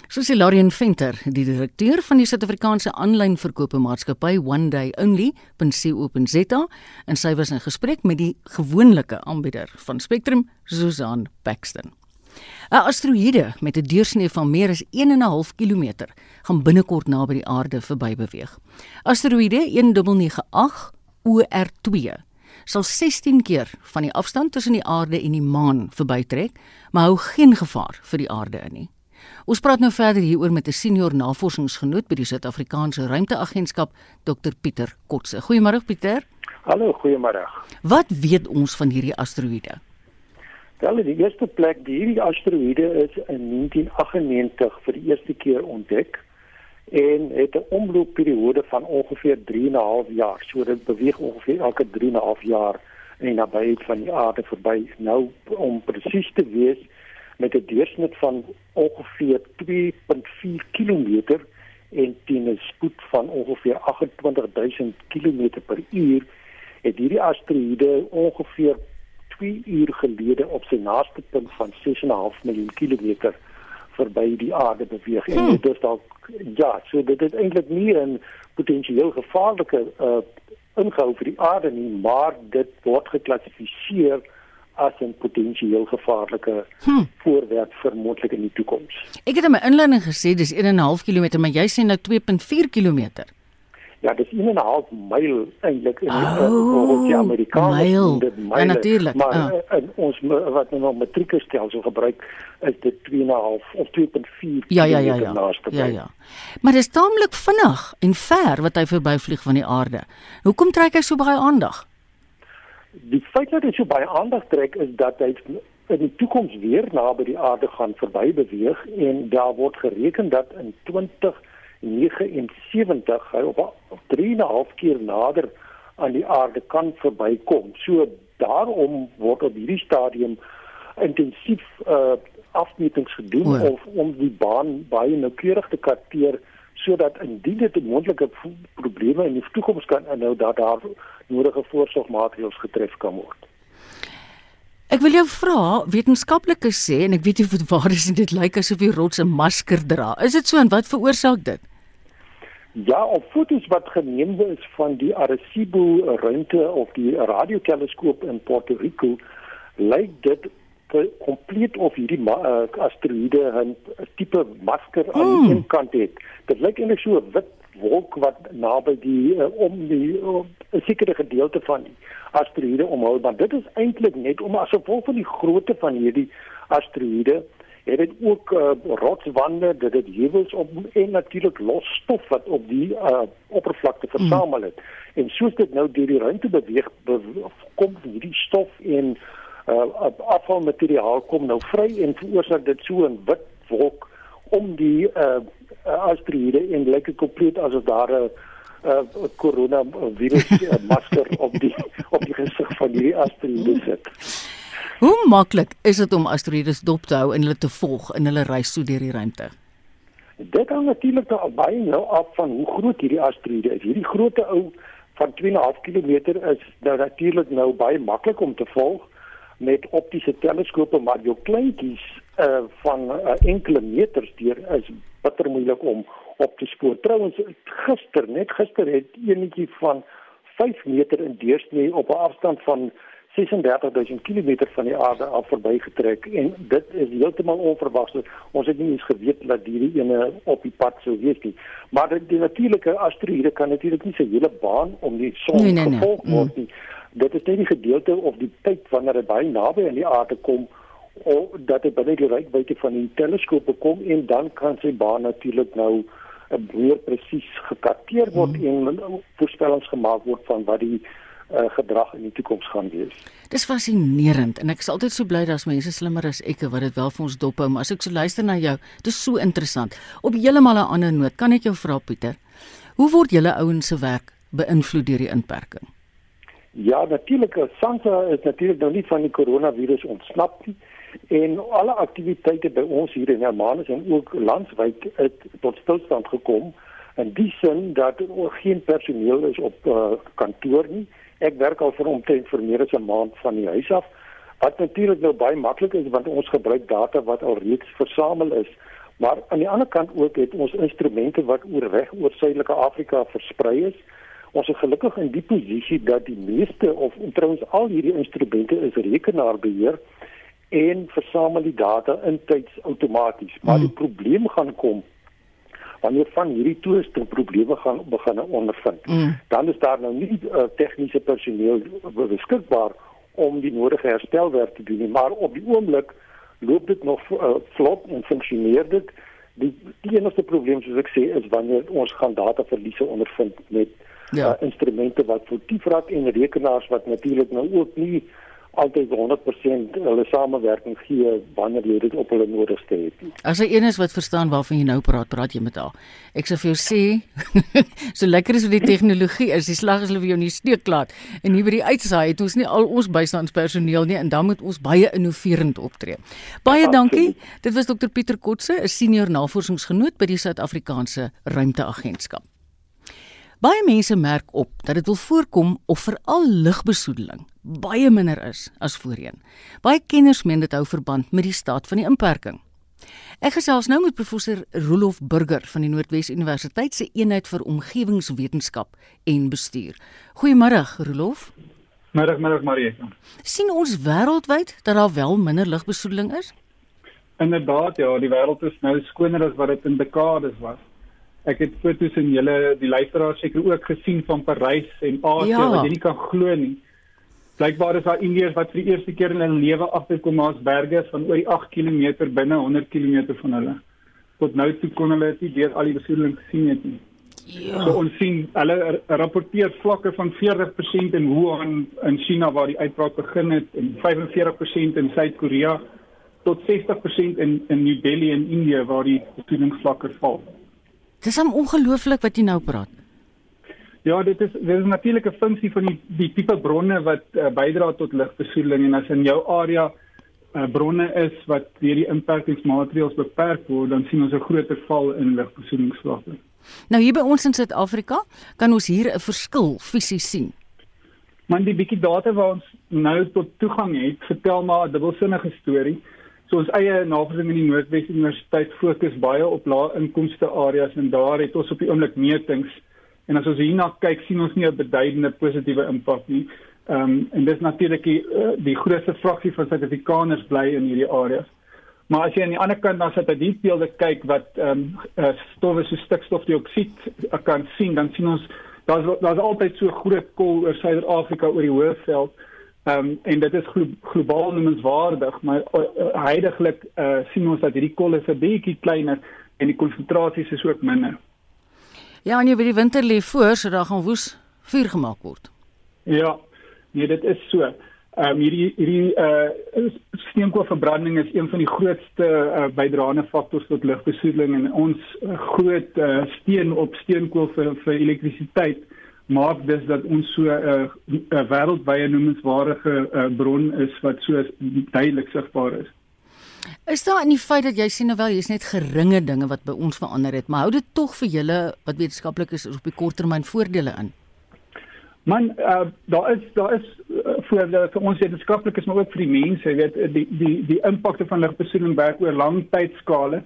Soos Hilarion Venter, die direkteur van die Suid-Afrikaanse aanlyn verkope maatskappy One Day Only.co.za, en sy was in gesprek met die gewoonlike aanbieder van Spectrum, Susan Paxton. 'n Asteroïde met 'n deursnee van meer as 1.5 km gaan binnekort naby die aarde verby beweeg. Asteroïde 1998 OR2 sal 16 keer van die afstand tussen die aarde en die maan verbytrek, maar hou geen gevaar vir die aarde in nie. Ons praat nou verder hieroor met 'n senior navorsingsgenoot by die Suid-Afrikaanse Ruimteagentskap, Dr Pieter Kotse. Goeiemôre Pieter. Hallo, goeiemôre. Wat weet ons van hierdie asteroïde? Wel, die eerste plek, die hierdie asteroïde is in 1998 vir die eerste keer ontdek en het 'n omloopperiode van ongeveer 3,5 jaar. So dit beweeg ongeveer elke 3,5 jaar in die nabyheid van die aarde verby. Nou om presies te wees met 'n deursnit van ongeveer 2.4 km en teen 'n spoed van ongeveer 28000 km per uur het hierdie asteroïde ongeveer 2 uur gelede op sy naaste punt van 6.5 miljoen kilometer verby die aarde beweeg hmm. en dit is dalk ja, so dit is eintlik nie 'n potensieel gevaarlike uh ingehou vir die aarde nie, maar dit word geklassifiseer as 'n potensieel gevaarlike hmm. voorwerp vir moontlik in die toekoms. Ek het in my inleiding gesê dis 1.5 km, maar jy sê nou 2.4 km. Ja, dis 1 en 'n half myl eintlik in oh, die Amerikaanse dit myl. Ja, natuurlik. Maar oh. in ons wat nou metrieke stelsel gebruik is dit 2 en 'n half of 2.4 ja, ja, ja, ja. Ja, ja. Maar dit is taamlik vinnig en ver wat hy verbyvlieg van die aarde. Hoekom trek hy so baie aandag? Die feit dat hy so baie aandag trek is dat hy in die toekoms weer naby die aarde gaan verby beweeg en daar word gereken dat in 20 79 hy op 3,5 keer nader aan die aarde kan verbykom. So daarom word op hierdie stadium intensief uh afmetings gedoen oh. of om die baan baie noukeurig te karteer sodat indien dit 'n moontlike probleme in die toekoms kan inhou dat daar nodige voorsorgmaatreëls getref kan word. Ek wil jou vra, wetenskaplikes sê en ek weet nie of dit waar is en dit lyk asof die rots 'n masker dra. Is dit so en wat veroorsaak dit? Ja, op foto's wat geneem is van die Arecibo ruimte of die radioteleskoop in Puerto Rico, lyk dit kompleet of hierdie uh, asteroïde 'n tipe masker aan hmm. die een kant het. Dit lyk eintlik so 'n wit wolk wat naby die uh, om die uh, sekere gedeelte van die asteroïde omhou, maar dit is eintlik net om as gevolg van die grootte van hierdie asteroïde het dit ook uh, rotswande, dit het heuwels op en natuurlik los stof wat op die uh, oppervlakte versamel het. Mm. En soos dit nou deur die ruimte beweeg, beweeg kom hierdie stof en uh, afvalmateriaal kom nou vry en veroorsaak dit so 'n wit wolk om die uh, asteroïde en lyk dit kompleet asof daar 'n uh, corona virus masker op die op die gesig van hierdie asteroïde sit. Hoe maklik is dit om asteroïdes dop te hou en hulle te volg in hulle reis so deur die ruimte? Dit hang natuurlik nou baie nou af van hoe groot hierdie asteroïde is. Hierdie groot ou van 2.5 km is nou natuurlik nou baie maklik om te volg met optiese teleskope, maar jou kleintjies uh van uh, enkele meters deur is bitter moeilik om op te spoor. Trouwens gister, net gister het eenetjie van 5 meter in deursnee op 'n afstand van 36000 km van die aarde af verbygetrek en dit is heeltemal onverwags. Ons het nie eens geweet dat hierdie ene op die pad sou wees nie. Maar die, die natuurlike asteroïde kan natuurlik nie sy hele baan om die son nee, nee, nee. gevolg word nie. Mm. Dit is net die gedeelte of die tyd wanneer dit baie naby aan die aarde kom dat dit binne die reikwyte van die teleskoop kom en dan kan sy baan natuurlik nou meer presies gekarteer word mm. en voorspellings gemaak word van wat die uh, gedrag in die toekoms gaan wees. Dis fascinerend en ek is altyd so bly daar's mense slimmer as ek wat dit wel vir ons dophou, maar as ek so luister na jou, dis so interessant. Op heeltemal 'n ander noot, kan ek jou vra Pieter, hoe word julle ouens se werk beïnvloed deur die inperking? Ja, natuurlik, SANSA is natuurlik nou nie van die koronavirus ontsnap nie en alle aktiwiteite by ons hier in Hermanus en ook landwyd het tot stilstand gekom in die sin dat er geen personeel is op uh, kantoor nie. Ek werk al vir omtrent vir meer as 'n maand van die huis af. Wat natuurlik nou baie maklik is want ons gebruik data wat al reeds versamel is. Maar aan die ander kant ook het ons instrumente wat oorweg oor Suidelike Afrika versprei is. Ons is gelukkig in die posisie dat die meeste of trouens al hierdie instrumente is rekenaarbeheer en versamel die data intyds outomaties. Maar hmm. die probleem gaan kom wanneer van hierdie toerusting probleme gaan begin ondervind. Mm. Dan is daar nou nie uh, tegniese personeel beskikbaar om die nodige herstelwerk te doen nie, maar op die oomblik loop dit nog uh, vlot en funksioneer dit. Die, die enigste probleem soos ek sê is wanneer ons gaan dataverliese ondervind met ja. uh, instrumente wat voetief raak en rekenaars wat natuurlik nou ook nie altyd 100% hulle samewerking gee wanneer jy dit op hulle nodigste het. As jy een is wat verstaan waarvan jy nou praat, praat jy met haar. Ek sê vir jou sê, so lekker is die tegnologie is, die slag is hulle vir jou nie steek laat. En hier by die uitsaai het ons nie al ons bystandspersoneel nie en dan moet ons baie innoverend optree. Baie ja, dankie. Dit was Dr Pieter Kotse, 'n senior navorsingsgenoot by die Suid-Afrikaanse Ruimteagentskap. Baie mense merk op dat dit wil voorkom of veral lugbesoedeling baie minder is as voorheen. Baie kenners meen dit hou verband met die staat van die inperking. Ek gesels nou met professor Rolof Burger van die Noordwes Universiteit se eenheid vir omgewingswetenskap en bestuur. Goeiemôre Rolof. Middag, middag Marie. sien ons wêreldwyd dat daar wel minder lugbesoedeling is? Inderdaad, ja, die wêreld is nou skoner as wat dit in dekades was. Ek het foto's in julle die luisteraars seker ook gesien van Parys en Asië ja. wat jy nie kan glo nie. Blykbaar is daar Indiërs wat vir die eerste keer in hulle lewe agterkom maar as berge van oor die 8 km binne 100 km van hulle. Tot nou toe kon hulle dit deur al die besoedeling gesien het nie. Ja. So ons sien hulle rapporteer vlakke van 40% in Wuhan in China waar die uitbraak begin het en 45% in Suid-Korea tot 60% in in New Delhi in Indië waar die besoedelingsvlakke val. Dis hom ongelooflik wat jy nou praat. Ja, dit is dit is natuurlik 'n funksie van die die tipe bronne wat uh, bydra tot lugbesoedeling en as in jou area uh, bronne is wat deur die inperkingsmaatreëls beperk word, dan sien ons 'n groter val in lugbesoedelingsvlakke. Nou hier by ons in Suid-Afrika kan ons hier 'n verskil fisies sien. Maar die bietjie data wat ons nou tot toegang het, vertel maar 'n dubbelsinnige storie. So ons eie navorsing in die Noordwes Universiteit fokus baie op lae inkomste areas en daar het ons op die oomblik metings en as ons hierna kyk sien ons nie 'n beduidende positiewe impak nie. Ehm um, en dis natuurlik die, uh, die grootste fraksie van Suid-Afrikaners bly in hierdie areas. Maar as jy aan die ander kant na satellietbeelde kyk wat ehm um, uh, stowwe so stikstofdioksied uh, kan sien, dan sien ons daar's daar's altyd so groot kol oor Suider-Afrika oor die Hoëveld. Ehm um, en dit is glo globaal noemenswaardig, maar uh, uh, heidaglik uh, sien ons dat hierdie kolle se bietjie kleiner en die konsentrasies is ook minder. Ja, en jy weet die winter lê voor, so daar gaan woes vuur gemaak word. Ja. Nee, dit is so. Ehm um, hierdie hierdie uh steenkoolverbranding is een van die grootste uh, bydraende faktors tot lugbesoedeling en ons uh, groot uh, steen op steenkool vir vir elektrisiteit maak dis dat ons so 'n uh, uh, wêreldwye noemenswaardige uh, bron is wat so duidelik sigbaar is. Is daar in die feit dat jy sien nou wel hier's net geringe dinge wat by ons verander het, maar hou dit tog vir julle wat wetenskaplik is op die korttermyn voordele in? Man, uh, daar is daar is uh, vir, vir ons wetenskaplikes maar ook vir die mense, jy weet die die die impakte van lugbesoedeling werk oor lang tydskale.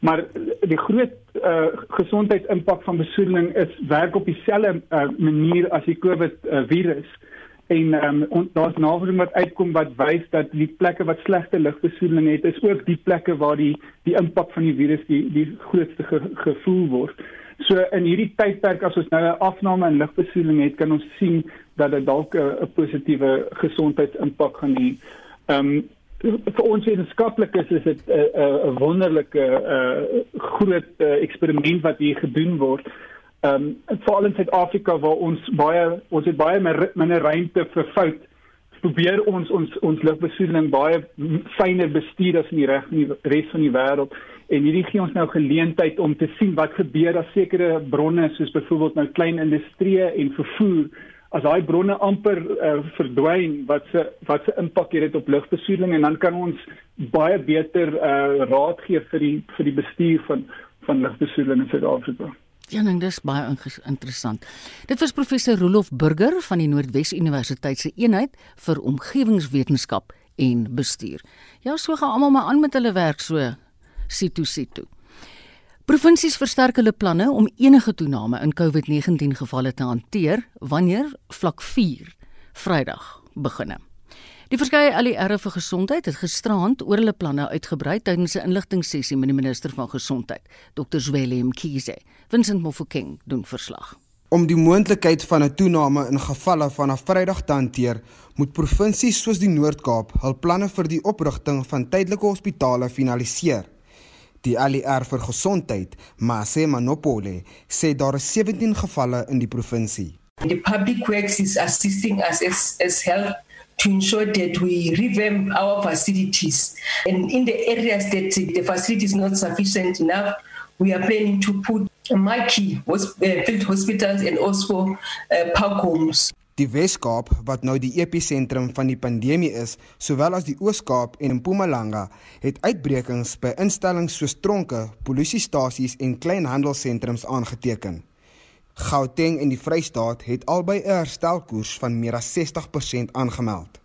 Maar die groot uh, gesondheidsimpak van besoedeling is werk op dieselfde uh, manier as die COVID uh, virus. En ehm um, daar's navorsing wat uitkom wat wys dat die plekke wat slegte lugbesoedeling het, is ook die plekke waar die die impak van die virus die die grootste ge, gevoel word. So in hierdie tydperk as ons nou 'n afname in lugbesoedeling het, kan ons sien dat dit dalk 'n positiewe gesondheidsimpak gaan hê. Ehm um, vir ons wetenskaplikes is dit 'n 'n wonderlike 'n groot uh, eksperiment wat hier gedoen word. Ehm um, veral in Suid-Afrika waar ons baie ons het baie minder ruimte vir fout probeer ons ons ons lugbesoedeling baie fyner bestuur as in die res van die wêreld en hierdie gee ons nou geleentheid om te sien wat gebeur as sekere bronne soos byvoorbeeld nou klein industrie en vervoer as daai bronne amper uh, verdwyn wat se wat se impak het op lugbesoedeling en dan kan ons baie beter uh, raad gee vir die vir die bestuur van van lugbesoedeling in Suid-Afrika. Ja, nee, dis baie interessant. Dit was professor Rolof Burger van die Noordwes Universiteit se eenheid vir omgewingswetenskap en bestuur. Ja, so gaan almal maar aan met hulle werk so situ situ. Provinsies versterk hulle planne om enige toename in COVID-19 gevalle te hanteer wanneer vlak 4 Vrydag begin. Die verskeie ALR vir gesondheid het gisterand oor hulle planne uitgebrei tydens 'n inligtingsessie met die minister van gesondheid, Dr. Zweli Mkhize. Vincent Mofokeng doen verslag. Om die moontlikheid van 'n toename in gevalle vanaf Vrydag te hanteer, moet provinsies soos die Noord-Kaap hul planne vir die oprigting van tydelike hospitale finaliseer. Die ALR vir gesondheid, Mase Manopole, sê daar is 17 gevalle in die provinsie. The public works is assisting us as as health to ensure that we revamp our facilities. And in the areas that the facility is not sufficient enough, we are planning to put Mikey uh, field hospitals and also uh, park homes. Die Wes-Kaap wat nou die episentrum van die pandemie is, sowel as die Oos-Kaap en Mpumalanga, het uitbrekings by instellings soos tronke, polisiestasies en kleinhandelsentrums aangeteken. Gauteng en die Vrystaat het albei 'n herstelkoers van meer as 60% aangemeld.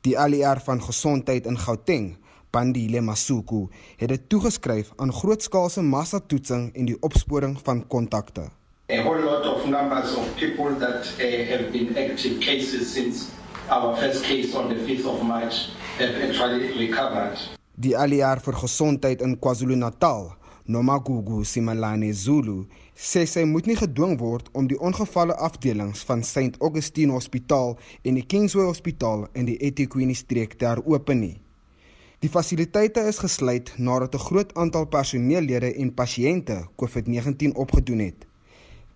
Die ALR van gesondheid in Gauteng, Pandile Masuku, het dit toegeskryf aan grootskaalse massatoetsing en die opsporing van kontakte. A whole lot of numbers of people that uh, have been active cases since our first case on the 5th of March have actually recovered. Die ALR vir gesondheid in KwaZulu-Natal, Nomagugu Simalane Zulu, sê sy moet nie gedwing word om die ongevalle afdelings van St Augustine Hospitaal en die Kingsway Hospitaal in die eThekwini streek te heropen nie. Die fasiliteite is gesluit nadat 'n groot aantal personeellede en pasiënte COVID-19 opgedoen het.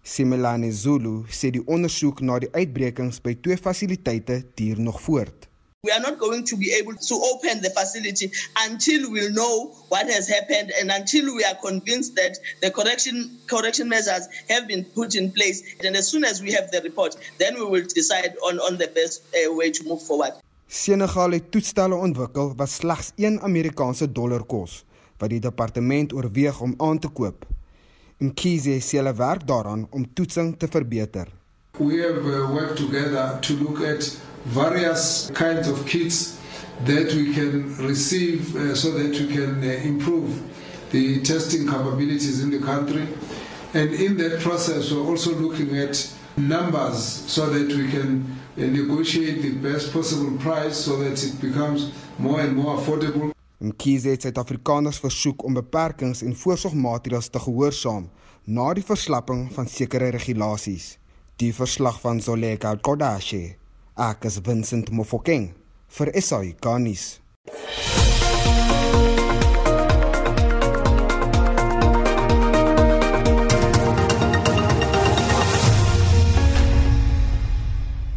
Simelane Zulu sê die ondersoek na die uitbrekings by twee fasiliteite duur nog voort. We are not going to be able to open the facility until we know what has happened and until we are convinced that the correction correction measures have been put in place. And as soon as we have the report, then we will decide on on the best uh, way to move forward. Senegal het toestelle ontwikkel wat slegs 1 Amerikaanse dollar kos, wat die departement oorweeg om aan te koop. Werk daaraan om toetsing te verbeter. We have uh, worked together to look at various kinds of kits that we can receive uh, so that we can uh, improve the testing capabilities in the country. And in that process, we're also looking at numbers so that we can negotiate the best possible price so that it becomes more and more affordable. Mkhize het Suid-Afrikaners versoek om beperkings en voorsorgmaatreëls te gehoorsaam na die verslapping van sekere regulasies. Die verslag van Zoleka Kodashe Ek is Vincent Mofokeng vir SAI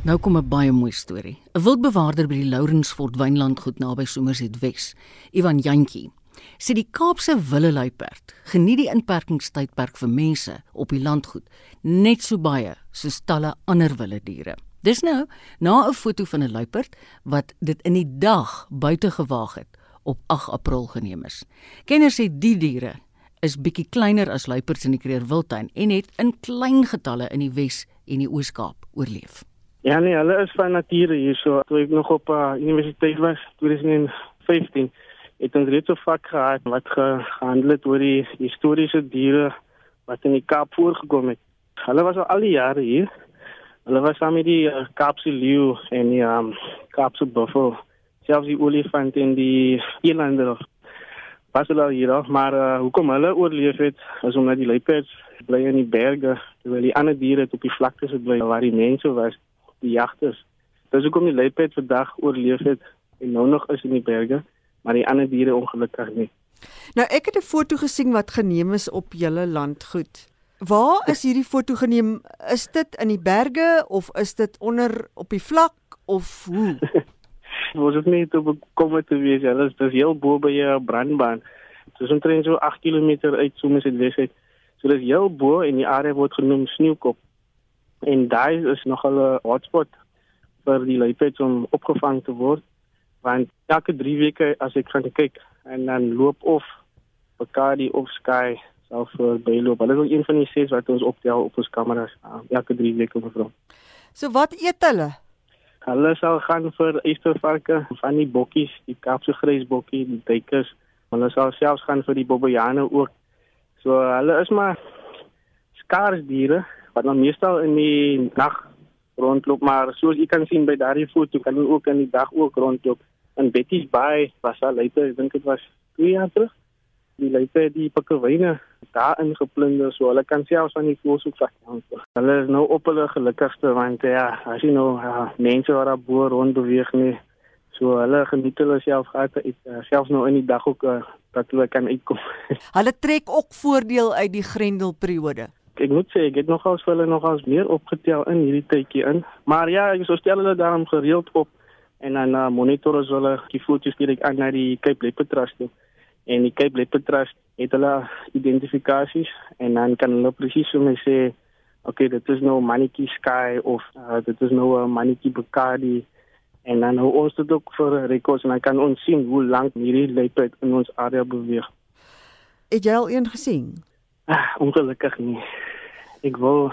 Nou kom 'n baie mooi storie. 'n Wildbewaarder by die Lourensfort Wynlandgoed naby Somerset Wes, Ivan Jantjie, sê die Kaapse willeluiperd geniet die inperkingstydperk vir mense op die landgoed net so baie soos talle ander wilde diere. Dis nou na 'n foto van 'n luiperd wat dit in die dag buite gewaag het op 8 April geneem is. Kenners sê die diere is bietjie kleiner as luiperds in die Kruger Wildtuin en het in klein getalle in die Wes en die Oos-Kaap oorleef. Ja nee, hulle is van nature hierso. Toe ek nog op uh, universiteit was, 2015, het ons reeds 'n vak gehad wat gehandel het oor die historiese diere wat in die Kaap voorgekom het. Hulle was al die jare hier Hulle was saam met die uh, Kaapse leeu en die um, Kaapse buffel, selfs die olifant en die eelander. Pas hulle hier af, maar uh, hoekom hulle oorleef het, is omdat die luiperds bly in die berge, terwyl die ander diere op die vlaktes bly waar die mense was, die jagters. Dis hoekom die luiperd vandag oorleef het en nou nog is in die berge, maar die ander diere ongelukkig nie. Nou ek het 'n foto gesien wat geneem is op julle landgoed. Waar is hierdie foto geneem? Is dit in die berge of is dit onder op die vlak of hoe? Ons het net op kom te wees. Dit is heel bo by 'n brandbaan. Dit is omtrent so 8 km uit Somerset West. So dis heel bo en die area word genoem Sneeukop. En daar is nog 'n hotspot vir die luipaards om opgevang te word. Want elke 3 weke as ek gaan kyk en dan loop of Bacardi of Sky self vir byloop. Hulle is een van die ses wat ons optel op ons kameras uh, elke 3 weke mevrou. So wat eet hulle? Hulle sal gaan vir eestervarke, van die bokkies, die Kaapse grysbokkie, die duikers. Hulle sal selfs gaan vir die bobbejane ook. So hulle is maar skaars diere wat dan meestal in die nag rondloop, maar soos u kan sien by daardie foto kan hulle ook in die dag ook rondloop. In Betty's Bay was al later, ek dink dit was 2 jaar terug. Die later die pikkewyne daar ingeplunder so hulle kan selfs aan die voorsoek vat. Hulle is nou op hulle gelukkigste want ja, as jy nou ja, mense wat daar bo rond beweeg nie. So hulle geniet hulle self gehad uit uh, selfs nou in die dag ook uh, dat hulle kan uitkom. hulle trek ook voordeel uit die grendelperiode. Ek moet ek het nogals vir hulle nogals meer opgetel in hierdie tydjie in. Maar ja, so stel hulle daarom gereeld op en dan uh, monitor as hulle die foto's direk aan na die Cape Leopard Trust. En die Cape Leopard Trust het hulle identifikasies en dan kan hulle presies vir my sê okay, dit is nou Maniki Sky of uh, dit is nou 'n Maniki Bacardi en dan hoe ons dit ook vir rekords en dan kan ons sien hoe lank hierdie leopard in ons area beweeg. Het jy al een gesien? Ah, ongelukkig nie. Ek wil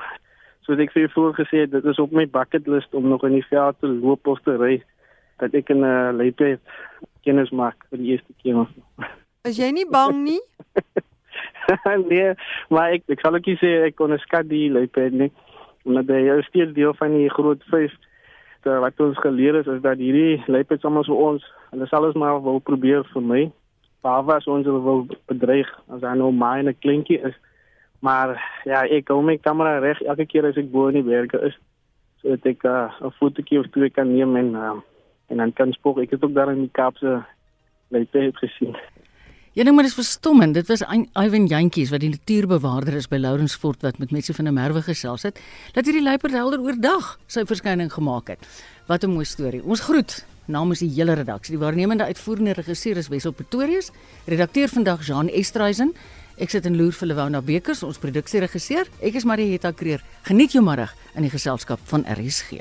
soos ek vir voor gesê het, dit is op my bucket list om nog in die veld te loop of te ry dat ek 'n uh, leopard kennis maak vir die eerste keer. Is jy nie bang nie? nee, maar ek ek sal ook sê ek kon skat die leopard nie. Omdat hy is steeds deel van die groot vyf wat ons geleer is is dat hierdie leopard soms vir ons, hulle sal ons maar wil probeer vir my. Behalwe as ons wil bedreig as hy nou maar 'n kleintjie is. Maar ja, ek hou my kamera reg elke keer as ek bo in die berge is. So dat ek uh, 'n fotootjie of twee kan neem en uh, en dan kan spoor. Ek het ook daar in die Kaapse leopard gesien. Ja, nou maar dis verstommend. Dit was Ivan Jantjies wat die natuurbewaarder is by Lourensfort wat met mense van 'n merwe gesels het. Dat hierdie luiperd helder oordag sy verskyning gemaak het. Wat 'n mooi storie. Ons groet namens die hele redaksie. Die waarnemende uitvoerende regisseur is Wesop Pretorius, redakteur vandag Jean Estreisen. Ek sit in loer vir Lewona Bekers, ons produksieregisseur. Ek is Marieta Kreer. Geniet jou middag in die geselskap van RSG.